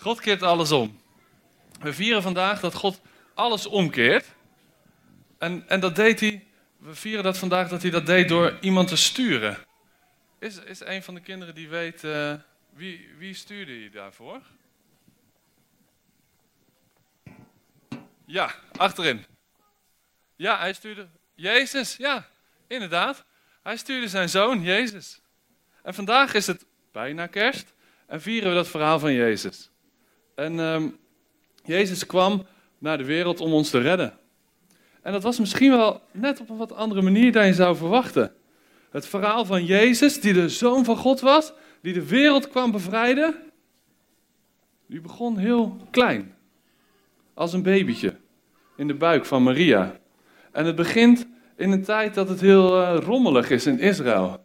God keert alles om. We vieren vandaag dat God alles omkeert. En, en dat deed hij, we vieren dat vandaag dat hij dat deed door iemand te sturen. Is, is een van de kinderen die weet, uh, wie, wie stuurde hij daarvoor? Ja, achterin. Ja, hij stuurde Jezus, ja, inderdaad. Hij stuurde zijn zoon, Jezus. En vandaag is het bijna kerst en vieren we dat verhaal van Jezus. En um, Jezus kwam naar de wereld om ons te redden. En dat was misschien wel net op een wat andere manier dan je zou verwachten. Het verhaal van Jezus, die de zoon van God was, die de wereld kwam bevrijden, die begon heel klein. Als een babytje in de buik van Maria. En het begint in een tijd dat het heel uh, rommelig is in Israël.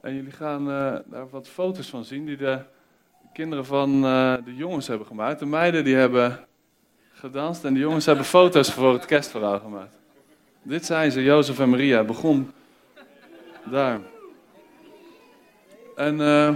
En jullie gaan uh, daar wat foto's van zien die de kinderen van uh, de jongens hebben gemaakt. De meiden die hebben gedanst en de jongens hebben foto's voor het kerstverhaal gemaakt. Dit zijn ze, Jozef en Maria. Begon daar. En uh,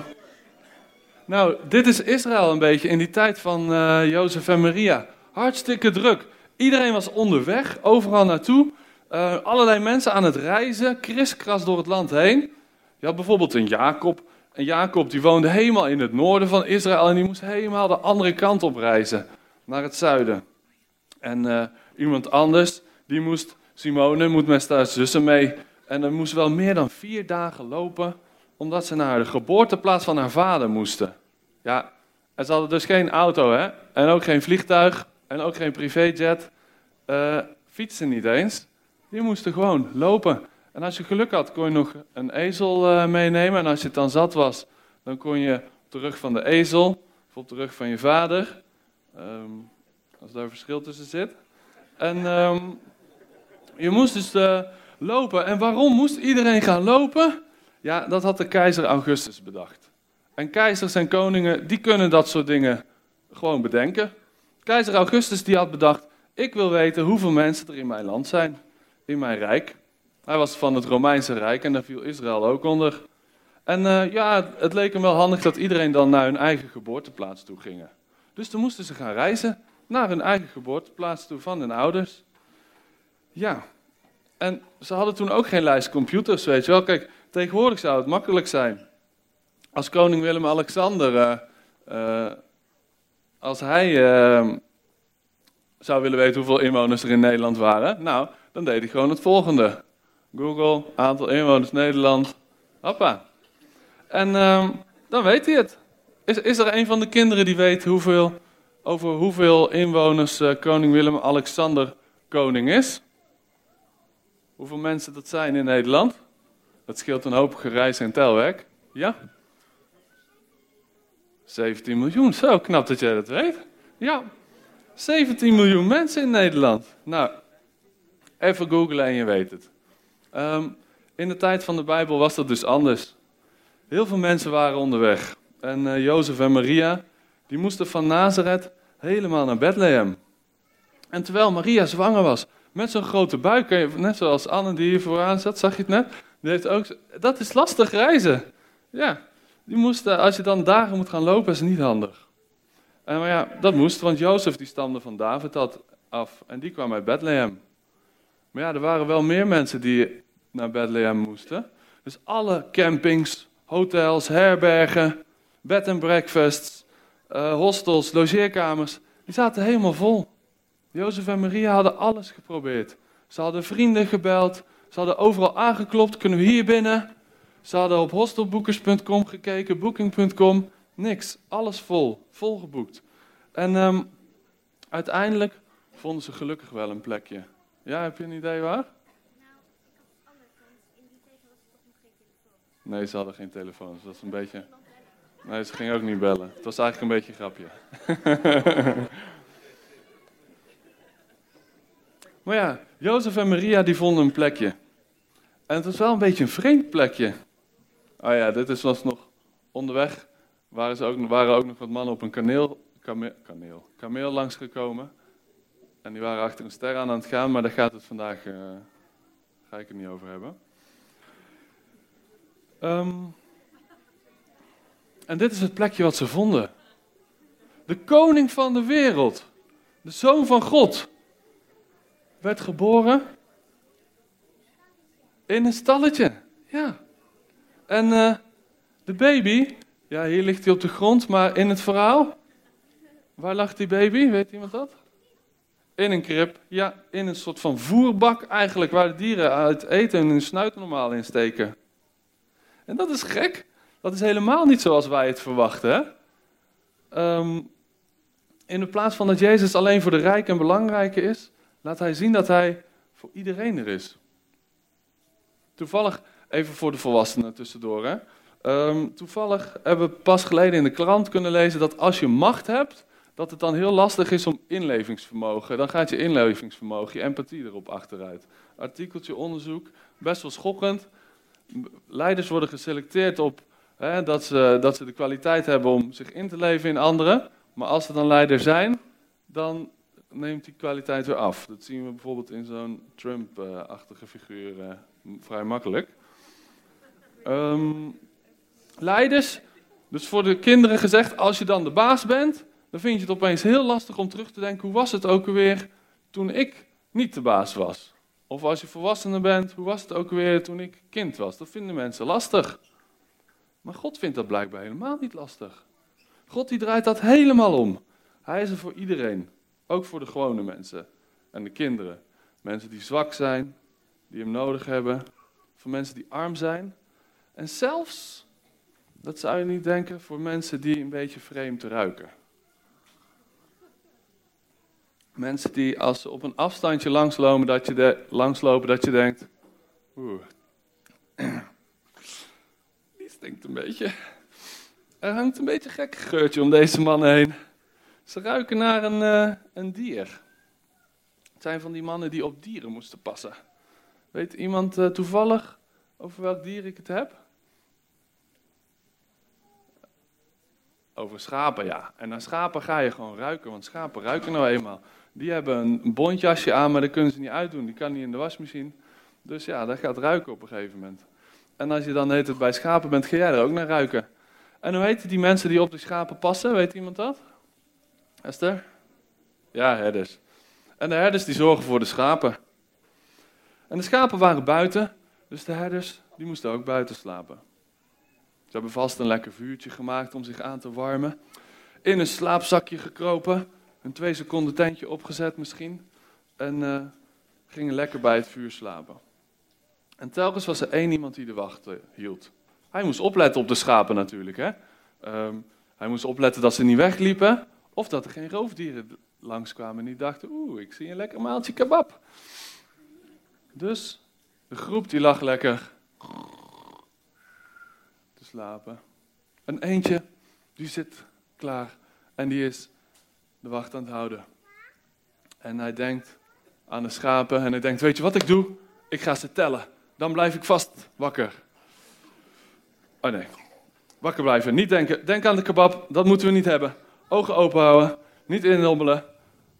nou, dit is Israël een beetje in die tijd van uh, Jozef en Maria. Hartstikke druk. Iedereen was onderweg, overal naartoe. Uh, allerlei mensen aan het reizen, kriskras door het land heen. Je had bijvoorbeeld een Jacob. En Jacob die woonde helemaal in het noorden van Israël en die moest helemaal de andere kant op reizen, naar het zuiden. En iemand anders, die moest, Simone, moet met haar zussen mee en er moest wel meer dan vier dagen lopen, omdat ze naar de geboorteplaats van haar vader moesten. Ja, en ze hadden dus geen auto, hè? En ook geen vliegtuig, en ook geen privéjet. Uh, fietsen niet eens. Die moesten gewoon lopen. En als je geluk had, kon je nog een ezel uh, meenemen. En als je het dan zat was, dan kon je terug van de ezel, of op de rug van je vader. Um, als daar verschil tussen zit. En um, je moest dus uh, lopen. En waarom moest iedereen gaan lopen? Ja, dat had de keizer Augustus bedacht. En keizers en koningen, die kunnen dat soort dingen gewoon bedenken. Keizer Augustus die had bedacht, ik wil weten hoeveel mensen er in mijn land zijn, in mijn rijk. Hij was van het Romeinse Rijk en daar viel Israël ook onder. En uh, ja, het leek hem wel handig dat iedereen dan naar hun eigen geboorteplaats toe ging. Dus toen moesten ze gaan reizen naar hun eigen geboorteplaats toe van hun ouders. Ja, en ze hadden toen ook geen lijst computers, weet je wel. Kijk, tegenwoordig zou het makkelijk zijn. Als koning Willem-Alexander, uh, uh, als hij uh, zou willen weten hoeveel inwoners er in Nederland waren, nou, dan deed hij gewoon het volgende. Google, aantal inwoners Nederland, hoppa. En ehm, dan weet hij het. Is, is er een van de kinderen die weet hoeveel, over hoeveel inwoners uh, koning Willem-Alexander koning is? Hoeveel mensen dat zijn in Nederland? Dat scheelt een hoop gereis en telwerk. Ja? 17 miljoen, zo knap dat jij dat weet. Ja, 17 miljoen mensen in Nederland. Nou, even googlen en je weet het. Um, in de tijd van de Bijbel was dat dus anders. Heel veel mensen waren onderweg. En uh, Jozef en Maria, die moesten van Nazareth helemaal naar Bethlehem. En terwijl Maria zwanger was, met zo'n grote buik, net zoals Anne die hier vooraan zat, zag je het net? Die heeft ook, dat is lastig reizen. Ja, die moest, als je dan dagen moet gaan lopen, is niet handig. En, maar ja, dat moest, want Jozef die stamde van David af en die kwam uit Bethlehem. Maar ja, er waren wel meer mensen die naar Bethlehem moesten. Dus alle campings, hotels, herbergen, bed and breakfasts, uh, hostels, logeerkamers, die zaten helemaal vol. Jozef en Maria hadden alles geprobeerd. Ze hadden vrienden gebeld, ze hadden overal aangeklopt, kunnen we hier binnen? Ze hadden op hostelboekers.com gekeken, booking.com, niks. Alles vol, vol geboekt. En um, uiteindelijk vonden ze gelukkig wel een plekje. Ja, heb je een idee waar? Nee, ze hadden geen telefoon. Dus dat is een beetje. Nee, ze ging ook niet bellen. Het was eigenlijk een beetje een grapje. maar ja, Jozef en Maria die vonden een plekje. En het was wel een beetje een vreemd plekje. Oh ja, dit is, was nog onderweg. Waren, ze ook, waren ook nog wat mannen op een kaneel, kameel, kaneel, kameel langsgekomen. En die waren achter een ster aan aan het gaan, maar daar gaat het vandaag, uh, ga ik het niet over hebben. Um, en dit is het plekje wat ze vonden. de koning van de wereld, de zoon van God, werd geboren in een stalletje. Ja. En eh, de baby, ja, hier ligt hij op de grond, maar in het verhaal, waar lag die baby? Weet iemand dat? In een krib, ja, in een soort van voerbak eigenlijk, waar de dieren uit eten en hun snuit normaal in steken. En dat is gek. Dat is helemaal niet zoals wij het verwachten. Ehm, in de plaats van dat Jezus alleen voor de rijken en belangrijke is, laat hij zien dat hij voor iedereen er is. Toevallig, even voor de volwassenen tussendoor. Hè? Ehm, toevallig hebben we pas geleden in de krant kunnen lezen dat als je macht hebt, dat het dan heel lastig is om inlevingsvermogen. Dan gaat je inlevingsvermogen, je empathie erop achteruit. Artikeltje, onderzoek, best wel schokkend. Leiders worden geselecteerd op hè, dat, ze, dat ze de kwaliteit hebben om zich in te leven in anderen. Maar als ze dan leider zijn, dan neemt die kwaliteit weer af. Dat zien we bijvoorbeeld in zo'n Trump-achtige figuur uh, vrij makkelijk. Um, leiders, dus voor de kinderen gezegd, als je dan de baas bent, dan vind je het opeens heel lastig om terug te denken, hoe was het ook alweer toen ik niet de baas was? Of als je volwassene bent, hoe was het ook alweer toen ik kind was? Dat vinden mensen lastig. Maar God vindt dat blijkbaar helemaal niet lastig. God die draait dat helemaal om. Hij is er voor iedereen. Ook voor de gewone mensen en de kinderen. Mensen die zwak zijn, die hem nodig hebben. Voor mensen die arm zijn. En zelfs, dat zou je niet denken, voor mensen die een beetje vreemd ruiken. Mensen die als ze op een afstandje langslopen, dat je, de, langslopen, dat je denkt, oeh, die stinkt een beetje. Er hangt een beetje gek geurtje om deze mannen heen. Ze ruiken naar een, uh, een dier. Het zijn van die mannen die op dieren moesten passen. Weet iemand uh, toevallig over welk dier ik het heb? Over schapen, ja. En naar schapen ga je gewoon ruiken, want schapen ruiken nou eenmaal. Die hebben een bondjasje aan, maar dat kunnen ze niet uitdoen. Die kan niet in de wasmachine. Dus ja, dat gaat ruiken op een gegeven moment. En als je dan heet het bij schapen bent, ga jij er ook naar ruiken. En hoe heten die mensen die op de schapen passen? Weet iemand dat? Esther? Ja, herders. En de herders die zorgen voor de schapen. En de schapen waren buiten, dus de herders die moesten ook buiten slapen. Ze hebben vast een lekker vuurtje gemaakt om zich aan te warmen. In een slaapzakje gekropen, een twee seconden tentje opgezet misschien. En uh, gingen lekker bij het vuur slapen. En telkens was er één iemand die de wacht uh, hield. Hij moest opletten op de schapen natuurlijk. Hè? Um, hij moest opletten dat ze niet wegliepen. Of dat er geen roofdieren langskwamen en die dachten, oeh, ik zie een lekker maaltje kebab. Dus de groep die lag lekker te slapen. En eentje, die zit klaar en die is de wacht aan het houden. En hij denkt aan de schapen en hij denkt, weet je wat ik doe? Ik ga ze tellen. Dan blijf ik vast wakker. Oh nee, wakker blijven. Niet denken, denk aan de kebab, dat moeten we niet hebben. Ogen open houden, niet indommelen,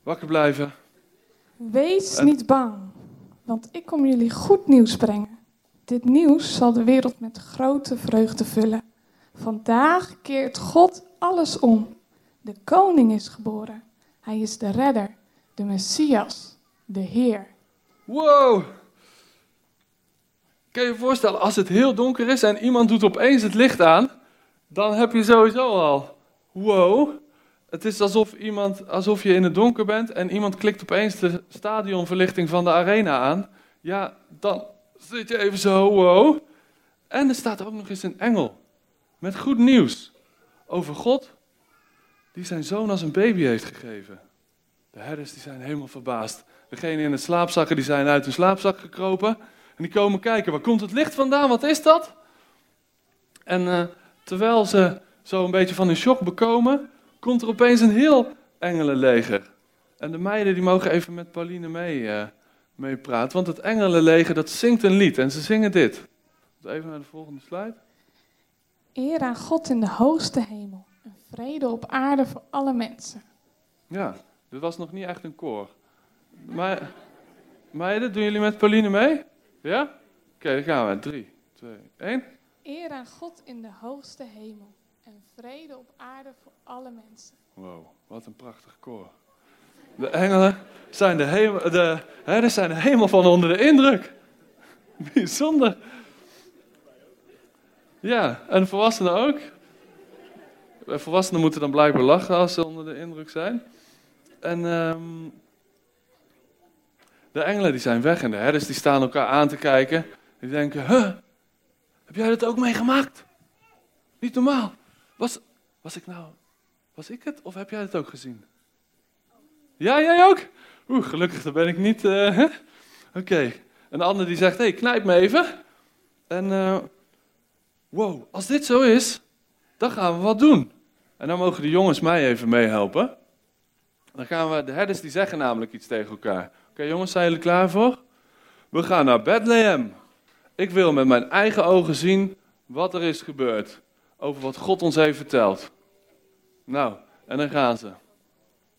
wakker blijven. Wees niet bang, want ik kom jullie goed nieuws brengen. Dit nieuws zal de wereld met grote vreugde vullen. Vandaag keert God alles om. De koning is geboren. Hij is de redder, de Messias, de Heer. Wow! Kan je je voorstellen, als het heel donker is en iemand doet opeens het licht aan, dan heb je sowieso al, wow, het is alsof, iemand, alsof je in het donker bent en iemand klikt opeens de stadionverlichting van de arena aan. Ja, dan zit je even zo, wow. En er staat ook nog eens een engel met goed nieuws over God, die zijn zoon als een baby heeft gegeven. De herders die zijn helemaal verbaasd. Degenen in het slaapzakken die zijn uit hun slaapzak gekropen. En die komen kijken, waar komt het licht vandaan? Wat is dat? En uh, terwijl ze zo een beetje van hun shock bekomen, komt er opeens een heel engelenleger. En de meiden die mogen even met Pauline mee, uh, mee praten, want het engelenleger dat zingt een lied en ze zingen dit. Even naar de volgende slide. Eer aan God in de hoogste hemel en vrede op aarde voor alle mensen. Ja, dit was nog niet echt een koor. Maar, meiden, doen jullie met Pauline mee? Ja? Oké, okay, dan gaan we. 3, 2, 1. Eer aan God in de hoogste hemel en vrede op aarde voor alle mensen. Wow, wat een prachtig koor. De engelen zijn de, hemel, de herders zijn de hemel van onder de indruk. Bijzonder. Ja, en volwassenen ook. Volwassenen moeten dan blijkbaar lachen als ze onder de indruk zijn. En ehm, de engelen die zijn weg en de herders die staan elkaar aan te kijken. Die denken, huh, heb jij dat ook meegemaakt? Niet normaal. Was, was ik nou, was ik het of heb jij het ook gezien? Ja, jij ook? Oeh, gelukkig, dat ben ik niet. Uh, Oké. En de ander die zegt, hé, hey, knijp me even. En uh, wow, als dit zo is, dan gaan we wat doen. En dan mogen de jongens mij even meehelpen. Dan gaan we, de herders die zeggen namelijk iets tegen elkaar. Oké jongens, zijn jullie klaar voor? We gaan naar Bethlehem. Ik wil met mijn eigen ogen zien wat er is gebeurd. Over wat God ons heeft verteld. Nou, en dan gaan ze.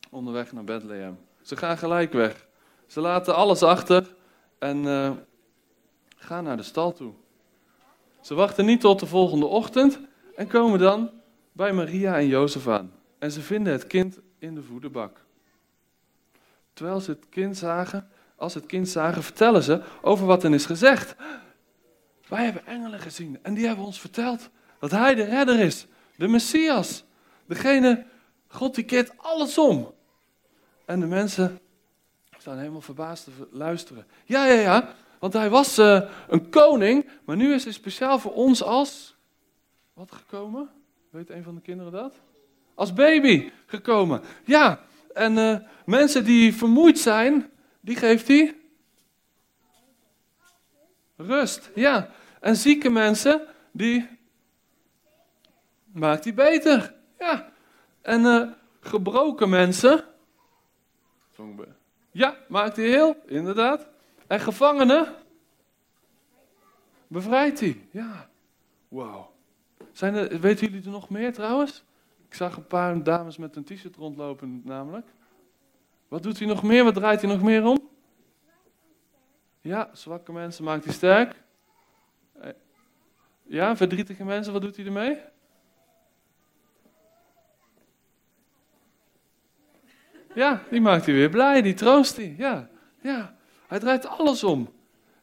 Onderweg naar Bethlehem. Ze gaan gelijk weg. Ze laten alles achter en uh, gaan naar de stal toe. Ze wachten niet tot de volgende ochtend en komen dan bij Maria en Jozef aan. En ze vinden het kind in de voederbak. Terwijl ze het kind zagen, als het kind zagen, vertellen ze over wat er is gezegd. Wij hebben engelen gezien en die hebben ons verteld dat hij de redder is, de Messias. Degene, God die keert alles om. En de mensen staan helemaal verbaasd te luisteren. Ja, ja, ja, want hij was uh, een koning, maar nu is hij speciaal voor ons als, wat gekomen? Weet een van de kinderen dat? Als baby gekomen. Ja, en uh, mensen die vermoeid zijn, die geeft hij rust. Ja, en zieke mensen, die maakt hij beter. Ja, en uh, gebroken mensen, ja, maakt hij heel, inderdaad. En gevangenen, bevrijdt hij. Ja, wauw. Zijn er, weten jullie er nog meer trouwens? Ik zag een paar dames met een t-shirt rondlopen namelijk. Wat doet hij nog meer? Wat draait hij nog meer om? Ja, zwakke mensen maakt hij sterk. Eh, ja, verdrietige mensen, wat doet hij ermee? Ja, die maakt hij weer blij, die troost hij. Ja, ja, hij draait alles om.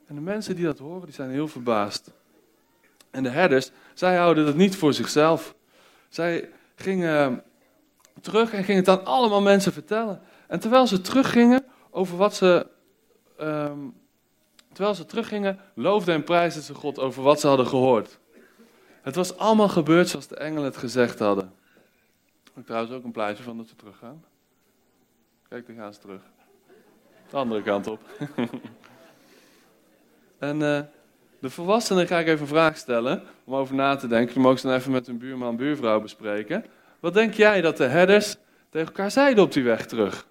En de mensen die dat horen, die zijn heel verbaasd. En de herders, zij houden dat niet voor zichzelf. Zij gingen terug en gingen het aan allemaal mensen vertellen. En terwijl ze teruggingen over wat ze. Um, terwijl ze teruggingen, loofden en prijsden ze God over wat ze hadden gehoord. Het was allemaal gebeurd zoals de engelen het gezegd hadden. Ik trouwens ook een plaatje van dat ze teruggaan. Kijk, dan gaan ze terug. De andere kant op. en uh, de volwassenen ga ik even een vraag stellen, om over na te denken. Die mogen ze dan even met hun buurman, buurvrouw bespreken. Wat denk jij dat de herders tegen elkaar zeiden op die weg terug?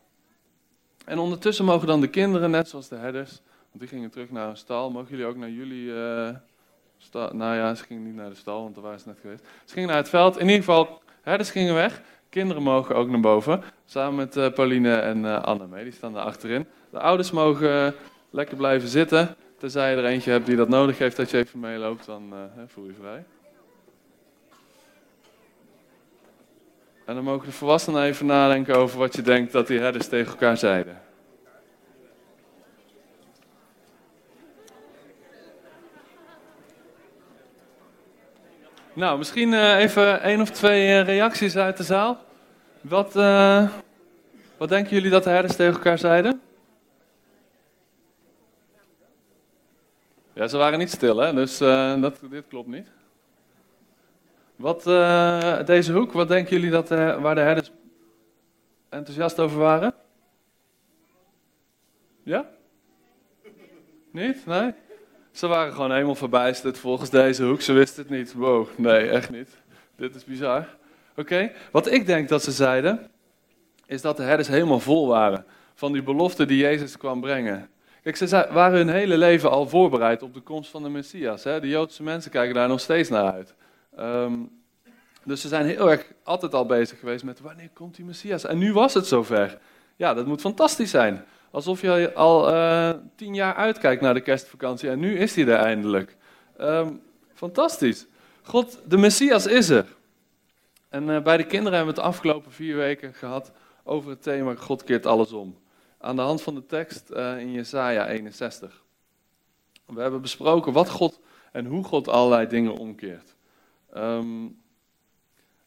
En ondertussen mogen dan de kinderen, net zoals de herders, want die gingen terug naar een stal. Mogen jullie ook naar jullie uh, stal? Nou ja, ze gingen niet naar de stal, want daar waren ze net geweest. Ze gingen naar het veld. In ieder geval, herders gingen weg. Kinderen mogen ook naar boven, samen met uh, Pauline en uh, Anne mee. Die staan daar achterin. De ouders mogen lekker blijven zitten. Tenzij je er eentje hebt die dat nodig heeft dat je even meeloopt, dan voel je vrij. En dan mogen de volwassenen even nadenken over wat je denkt dat die herders tegen elkaar zeiden. Nou, misschien uh, even één of twee uh, reacties uit de zaal. Wat, wat denken jullie dat de herders tegen elkaar zeiden? Ja, ze waren niet stil, hè? dus dat, dit klopt niet. Wat, uh, deze hoek, wat denken jullie dat, uh, waar de herders enthousiast over waren? Ja? Niet? Nee? Ze waren gewoon helemaal verbijsterd volgens deze hoek. Ze wisten het niet. Wow, nee, echt niet. Dit is bizar. Oké, wat ik denk dat ze zeiden, is dat de herders helemaal vol waren van die belofte die Jezus kwam brengen. Kijk, ze waren hun hele leven al voorbereid op de komst van de Messias. Hè? De Joodse mensen kijken daar nog steeds naar uit. Um, dus ze zijn heel erg altijd al bezig geweest met wanneer komt die Messias? En nu was het zover. Ja, dat moet fantastisch zijn. Alsof je al uh, tien jaar uitkijkt naar de kerstvakantie en nu is hij er eindelijk. Um, fantastisch. God, de Messias is er. En eh, bij de kinderen hebben we het de afgelopen vier weken gehad over het thema God keert alles om. Aan de hand van de tekst uh, in Jesaja 61. We hebben besproken wat God en hoe God allerlei dingen omkeert. Um,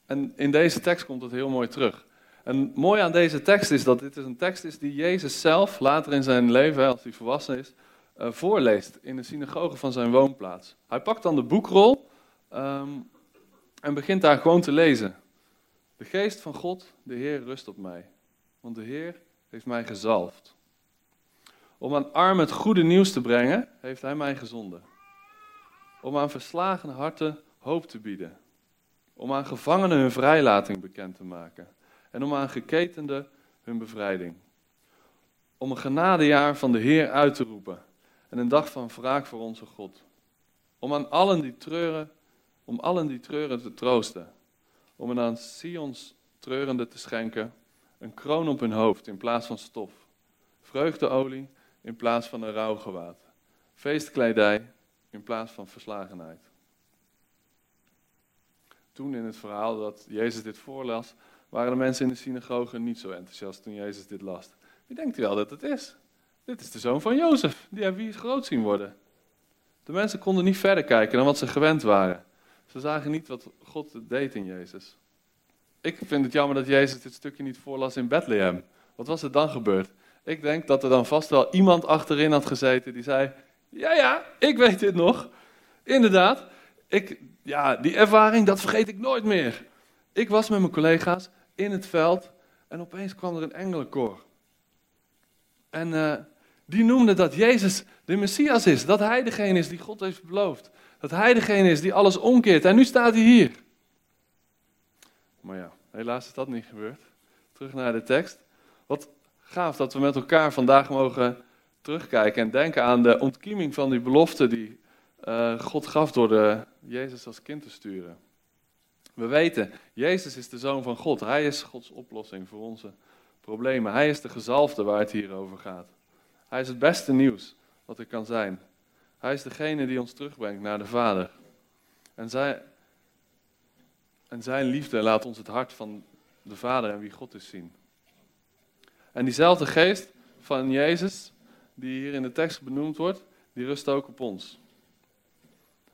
en in deze tekst komt het heel mooi terug. En mooi aan deze tekst is dat dit een tekst is die Jezus zelf later in zijn leven, als hij volwassen is, uh, voorleest in de synagoge van zijn woonplaats. Hij pakt dan de boekrol um, en begint daar gewoon te lezen. De geest van God, de Heer, rust op mij, want de Heer heeft mij gezalfd. Om aan armen het goede nieuws te brengen, heeft Hij mij gezonden. Om aan verslagen harten hoop te bieden. Om aan gevangenen hun vrijlating bekend te maken. En om aan geketenden hun bevrijding. Om een genadejaar van de Heer uit te roepen. En een dag van wraak voor onze God. Om aan allen die treuren, om allen die treuren te troosten. Om een aan Sions treurende te schenken een kroon op hun hoofd in plaats van stof. Vreugdeolie in plaats van een rouwgewaad. Feestkledij in plaats van verslagenheid. Toen in het verhaal dat Jezus dit voorlas, waren de mensen in de synagoge niet zo enthousiast toen Jezus dit las. Wie denkt u wel dat het is? Dit is de zoon van Jozef, die hebben wie groot zien worden. De mensen konden niet verder kijken dan wat ze gewend waren. Ze zagen niet wat God deed in Jezus. Ik vind het jammer dat Jezus dit stukje niet voorlas in Bethlehem. Wat was er dan gebeurd? Ik denk dat er dan vast wel iemand achterin had gezeten die zei: Ja, ja, ik weet dit nog. Inderdaad, ik, ja, die ervaring, dat vergeet ik nooit meer. Ik was met mijn collega's in het veld en opeens kwam er een engelenkoor. En uh, die noemde dat Jezus de Messias is, dat Hij degene is die God heeft beloofd. Dat Hij degene is die alles omkeert. En nu staat hij hier. Maar ja, helaas is dat niet gebeurd. Terug naar de tekst. Wat gaaf dat we met elkaar vandaag mogen terugkijken en denken aan de ontkieming van die belofte die uh, God gaf door de Jezus als kind te sturen. We weten, Jezus is de Zoon van God. Hij is Gods oplossing voor onze problemen. Hij is de gezalfde waar het hier over gaat. Hij is het beste nieuws wat er kan zijn. Hij is degene die ons terugbrengt naar de Vader. En, zij, en zijn liefde laat ons het hart van de Vader en wie God is zien. En diezelfde geest van Jezus, die hier in de tekst benoemd wordt, die rust ook op ons.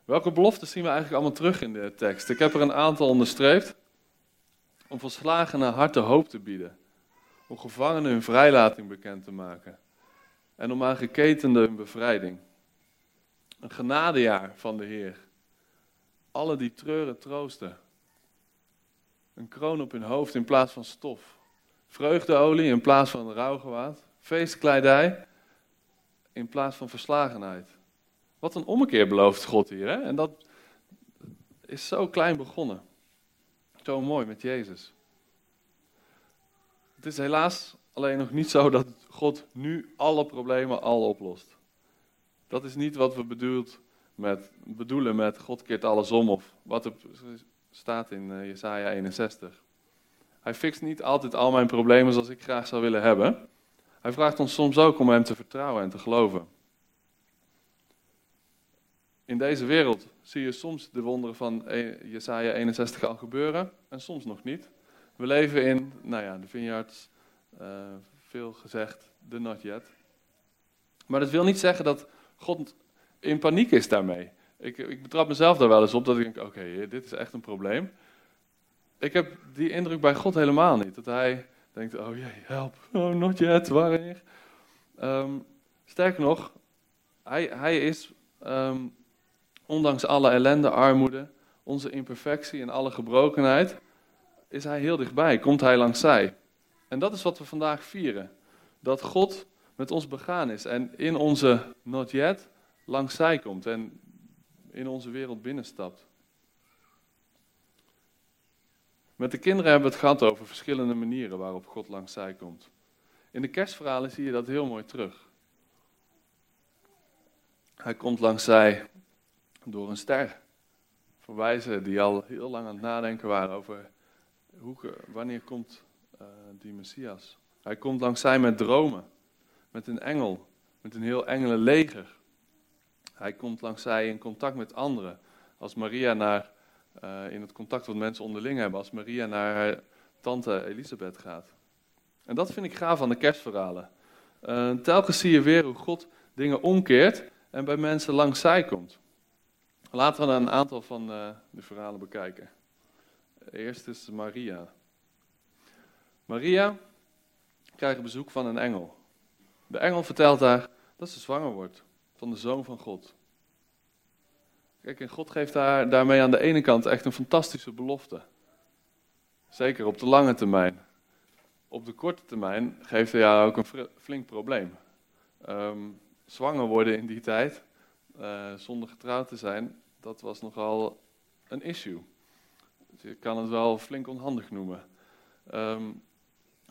Welke beloften zien we eigenlijk allemaal terug in de tekst? Ik heb er een aantal onderstreept. Om verslagenen harten hoop te bieden. Om gevangenen hun vrijlating bekend te maken. En om aan geketenden hun bevrijding. Een genadejaar van de Heer. Alle die treuren troosten. Een kroon op hun hoofd in plaats van stof. Vreugdeolie in plaats van rouwgewaad. Feestkleidij in plaats van verslagenheid. Wat een ommekeer belooft God hier. Hè? En dat is zo klein begonnen. Zo mooi met Jezus. Het is helaas alleen nog niet zo dat God nu alle problemen al oplost. Dat is niet wat we bedoelt met, bedoelen met God keert alles om of wat er staat in uh, Jesaja 61. Hij fixt niet altijd al mijn problemen zoals ik graag zou willen hebben. Hij vraagt ons soms ook om hem te vertrouwen en te geloven. In deze wereld zie je soms de wonderen van e- Jesaja 61 al gebeuren en soms nog niet. We leven in, nou ja, de vineyards, uh, veel gezegd, de not yet. Maar dat wil niet zeggen dat God in paniek is daarmee. Ik, ik betrap mezelf daar wel eens op dat ik denk, oké, dit is echt een probleem. Ik heb die indruk bij God helemaal niet. Dat hij denkt, oh jee, help, oh not yet, wanneer? Um, sterker nog, hij, hij is, um, ondanks alle ellende, armoede, onze imperfectie en alle gebrokenheid, is hij heel dichtbij, komt hij langs zij. En dat is wat we vandaag vieren. Dat God met ons begaan is en in onze not yet langs zij komt en in onze wereld binnenstapt. Met de kinderen hebben we het gehad over verschillende manieren waarop God langs zij komt. In de kerstverhalen zie je dat heel mooi terug. Hij komt langs zij door een ster. Voor wijzen die al heel lang aan het nadenken waren over hoe, wanneer komt uh, die Messias. Hij komt langs zij met dromen met een engel, met een heel engelenleger. Hij komt langs zij in contact met anderen. Als Maria naar eh, in het contact wat mensen onderling hebben als Maria naar haar tante Elisabeth gaat. En dat vind ik gaaf aan de kerstverhalen. Uh, telkens zie je weer hoe God dingen omkeert en bij mensen langs zij komt. Laten we een aantal van de verhalen bekijken. Eerst is Maria. Maria krijgt bezoek van een engel. De engel vertelt haar dat ze zwanger wordt van de zoon van God. Kijk, en God geeft haar daarmee aan de ene kant echt een fantastische belofte. Zeker op de lange termijn. Op de korte termijn geeft hij haar ook een flink probleem. Um, zwanger worden in die tijd, uh, zonder getrouwd te zijn, dat was nogal een issue. Dus je kan het wel flink onhandig noemen. Um,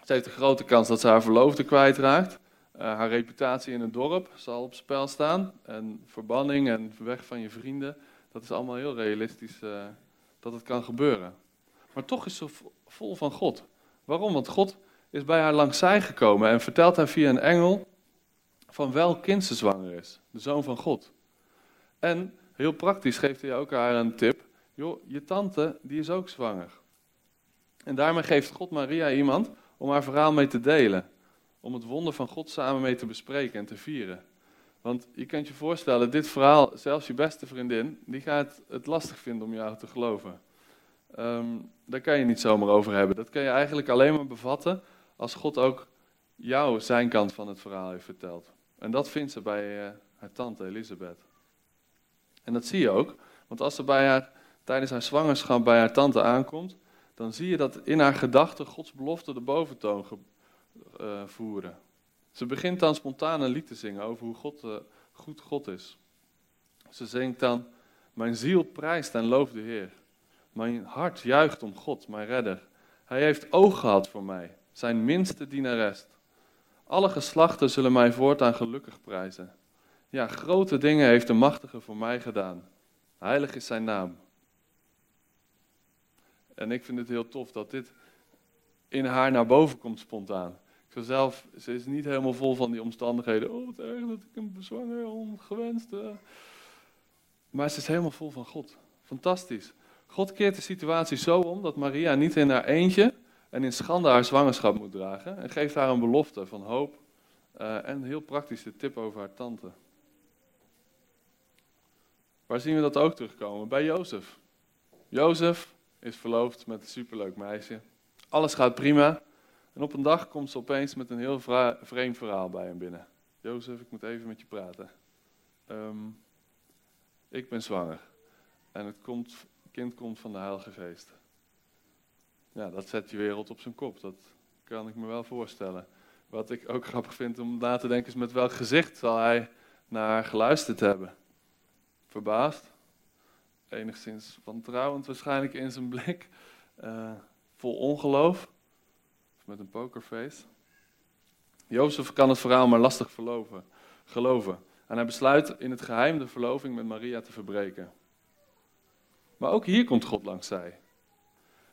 ze heeft een grote kans dat ze haar verloofde kwijtraakt. Uh, haar reputatie in het dorp zal op spel staan. En verbanning en weg van je vrienden, dat is allemaal heel realistisch uh, dat het kan gebeuren. Maar toch is ze vol van God. Waarom? Want God is bij haar langs zij gekomen en vertelt haar via een engel van welk kind ze zwanger is. De zoon van God. En heel praktisch geeft hij ook haar een tip. Joh, je tante, die is ook zwanger. En daarmee geeft God Maria iemand om haar verhaal mee te delen. Om het wonder van God samen mee te bespreken en te vieren. Want je kunt je voorstellen, dit verhaal, zelfs je beste vriendin, die gaat het lastig vinden om jou te geloven. Um, daar kan je niet zomaar over hebben. Dat kan je eigenlijk alleen maar bevatten als God ook jou zijn kant van het verhaal heeft verteld. En dat vindt ze bij uh, haar tante Elisabeth. En dat zie je ook, want als ze bij haar, tijdens haar zwangerschap bij haar tante aankomt, dan zie je dat in haar gedachten Gods belofte de boventoon uh, voeren. Ze begint dan spontaan een lied te zingen over hoe God, uh, goed God is. Ze zingt dan, mijn ziel prijst en looft de Heer. Mijn hart juicht om God, mijn redder. Hij heeft oog gehad voor mij, zijn minste dienares. Alle geslachten zullen mij voortaan gelukkig prijzen. Ja, grote dingen heeft de machtige voor mij gedaan. Heilig is zijn naam. En ik vind het heel tof dat dit in haar naar boven komt spontaan. Zelf, ze is niet helemaal vol van die omstandigheden. Oh, wat erg dat ik hem bezwanger, ongewenst. Maar ze is helemaal vol van God. Fantastisch. God keert de situatie zo om dat Maria niet in haar eentje en in schande haar zwangerschap moet dragen. En geeft haar een belofte van hoop uh, en heel praktische tip over haar tante. Waar zien we dat ook terugkomen? Bij Jozef. Jozef is verloofd met een superleuk meisje. Alles gaat prima. En op een dag komt ze opeens met een heel vreemd verhaal bij hem binnen. Jozef, ik moet even met je praten. Um, ik ben zwanger. En het komt, kind komt van de Heilige Geest. Ja, dat zet je wereld op zijn kop. Dat kan ik me wel voorstellen. Wat ik ook grappig vind om na te denken is met welk gezicht zal hij naar haar geluisterd hebben. Verbaasd, enigszins wantrouwend waarschijnlijk in zijn blik, uh, vol ongeloof, of met een pokerface. Jozef kan het verhaal maar lastig verloven, geloven. En hij besluit in het geheim de verloving met Maria te verbreken. Maar ook hier komt God langs zij.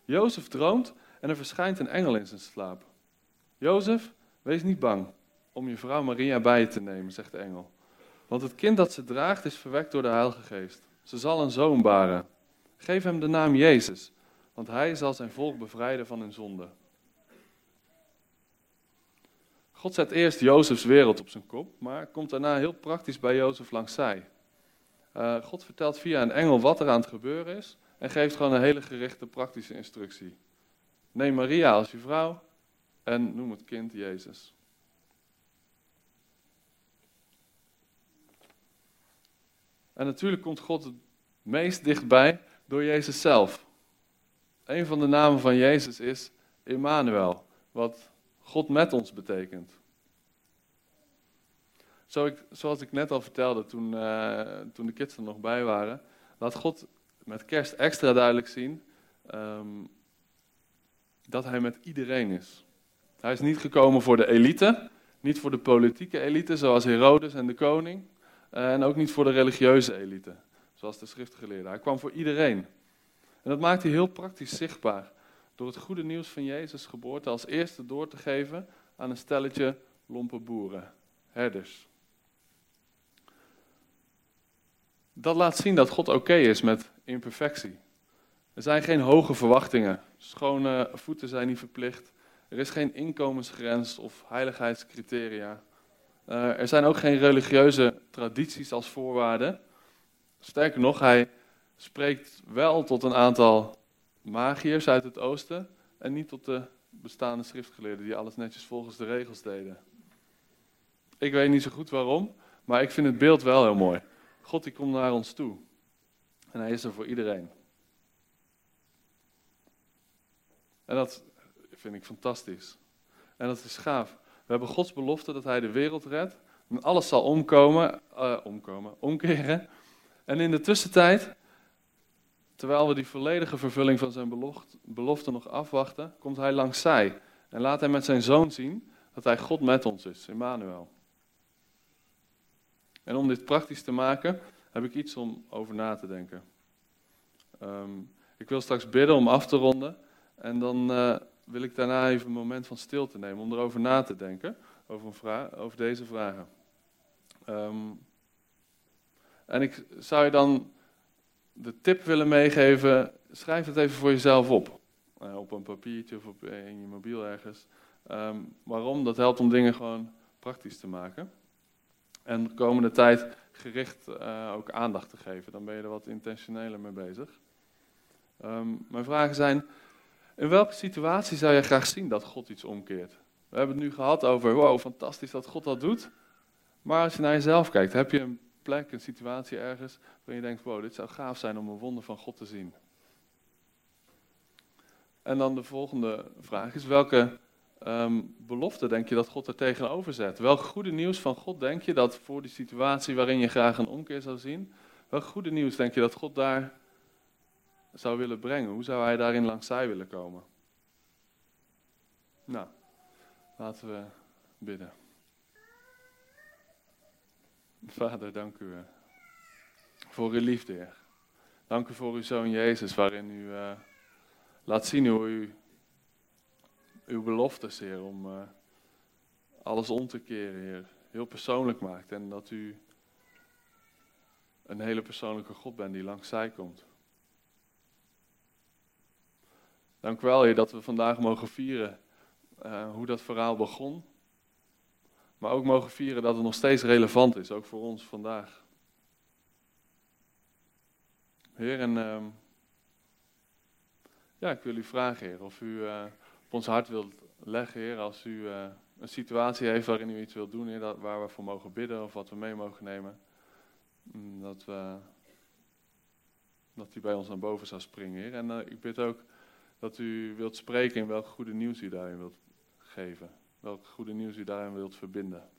Jozef droomt en er verschijnt een engel in zijn slaap. Jozef, wees niet bang om je vrouw Maria bij je te nemen, zegt de engel. Want het kind dat ze draagt is verwekt door de Heilige Geest. Ze zal een zoon baren. Geef hem de naam Jezus, want hij zal zijn volk bevrijden van hun zonde. God zet eerst Jozefs wereld op zijn kop, maar komt daarna heel praktisch bij Jozef langs zij. Uh, God vertelt via een engel wat er aan het gebeuren is en geeft gewoon een hele gerichte praktische instructie. Neem Maria als je vrouw en noem het kind Jezus. En natuurlijk komt God het meest dichtbij door Jezus zelf. Een van de namen van Jezus is Emmanuel, wat God met ons betekent. Zo ik, zoals ik net al vertelde toen, uh, toen de kids er nog bij waren, laat God met kerst extra duidelijk zien um, dat hij met iedereen is. Hij is niet gekomen voor de elite, niet voor de politieke elite zoals Herodes en de koning, uh, en ook niet voor de religieuze elite, zoals de schriftgeleerden. Hij kwam voor iedereen. En dat maakt hij heel praktisch zichtbaar door het goede nieuws van Jezus' geboorte als eerste door te geven aan een stelletje lompe boeren, herders. Dat laat zien dat God oké is met imperfectie. Er zijn geen hoge verwachtingen. Schone voeten zijn niet verplicht. Er is geen inkomensgrens of heiligheidscriteria. Uh, er zijn ook geen religieuze tradities als voorwaarde. Sterker nog, hij spreekt wel tot een aantal magiërs uit het oosten en niet tot de bestaande schriftgeleerden die alles netjes volgens de regels deden. Ik weet niet zo goed waarom, maar ik vind het beeld wel heel mooi. God die komt naar ons toe. En hij is er voor iedereen. En dat vind ik fantastisch. En dat is gaaf. We hebben Gods belofte dat hij de wereld redt. En alles zal omkomen, uh, omkomen, omkeren. En in de tussentijd, terwijl we die volledige vervulling van zijn belofte, nog afwachten, komt hij langs zij. En laat hij met zijn zoon zien dat hij God met ons is, Emmanuel. En om dit praktisch te maken, heb ik iets om over na te denken. Ehm, ik wil straks bidden om af te ronden. En dan uh, wil ik daarna even een moment van stilte nemen om erover na te denken. Over, een over deze vragen. Um, en ik zou je dan de tip willen meegeven: schrijf het even voor jezelf op. Uh, op een papiertje of op, in je mobiel ergens. Um, waarom? Dat helpt om dingen gewoon praktisch te maken. En de komende tijd gericht uh, ook aandacht te geven. Dan ben je er wat intentioneler mee bezig. Um, mijn vragen zijn: in welke situatie zou je graag zien dat God iets omkeert? We hebben het nu gehad over: wow, fantastisch dat God dat doet. Maar als je naar jezelf kijkt, heb je een plek, een situatie ergens waarin je denkt: wow, dit zou gaaf zijn om een wonder van God te zien. En dan de volgende vraag is: welke um, belofte denk je dat God er tegenover zet? Welk goede nieuws van God denk je dat voor die situatie waarin je graag een omkeer zou zien, welk goede nieuws denk je dat God daar zou willen brengen? Hoe zou hij daarin langs zij willen komen? Nou, laten we bidden. Vader, dank u eh, voor uw liefde, Heer. Dank u voor uw Zoon Jezus, waarin u uh, laat zien hoe u uw beloftes, Heer, om uh, alles om te keren, Heer, heel persoonlijk maakt. En dat u een hele persoonlijke God bent die langs zij komt. Dank u wel, Heer, dat we vandaag mogen vieren hoe dat verhaal begon. Maar ook mogen vieren dat het nog steeds relevant is, ook voor ons vandaag. Heer, en uh, ja, ik wil u vragen, Heer, of u uh, op ons hart wilt leggen, Heer, als u uh, een situatie heeft waarin u iets wilt doen, Heer, dat, waar we voor mogen bidden of wat we mee mogen nemen. Mm, dat, we, dat u bij ons naar boven zou springen, Heer. En ik bid ook dat u wilt spreken in welk goede nieuws u daarin wilt geven. Welk goede nieuws u daarin wilt verbinden.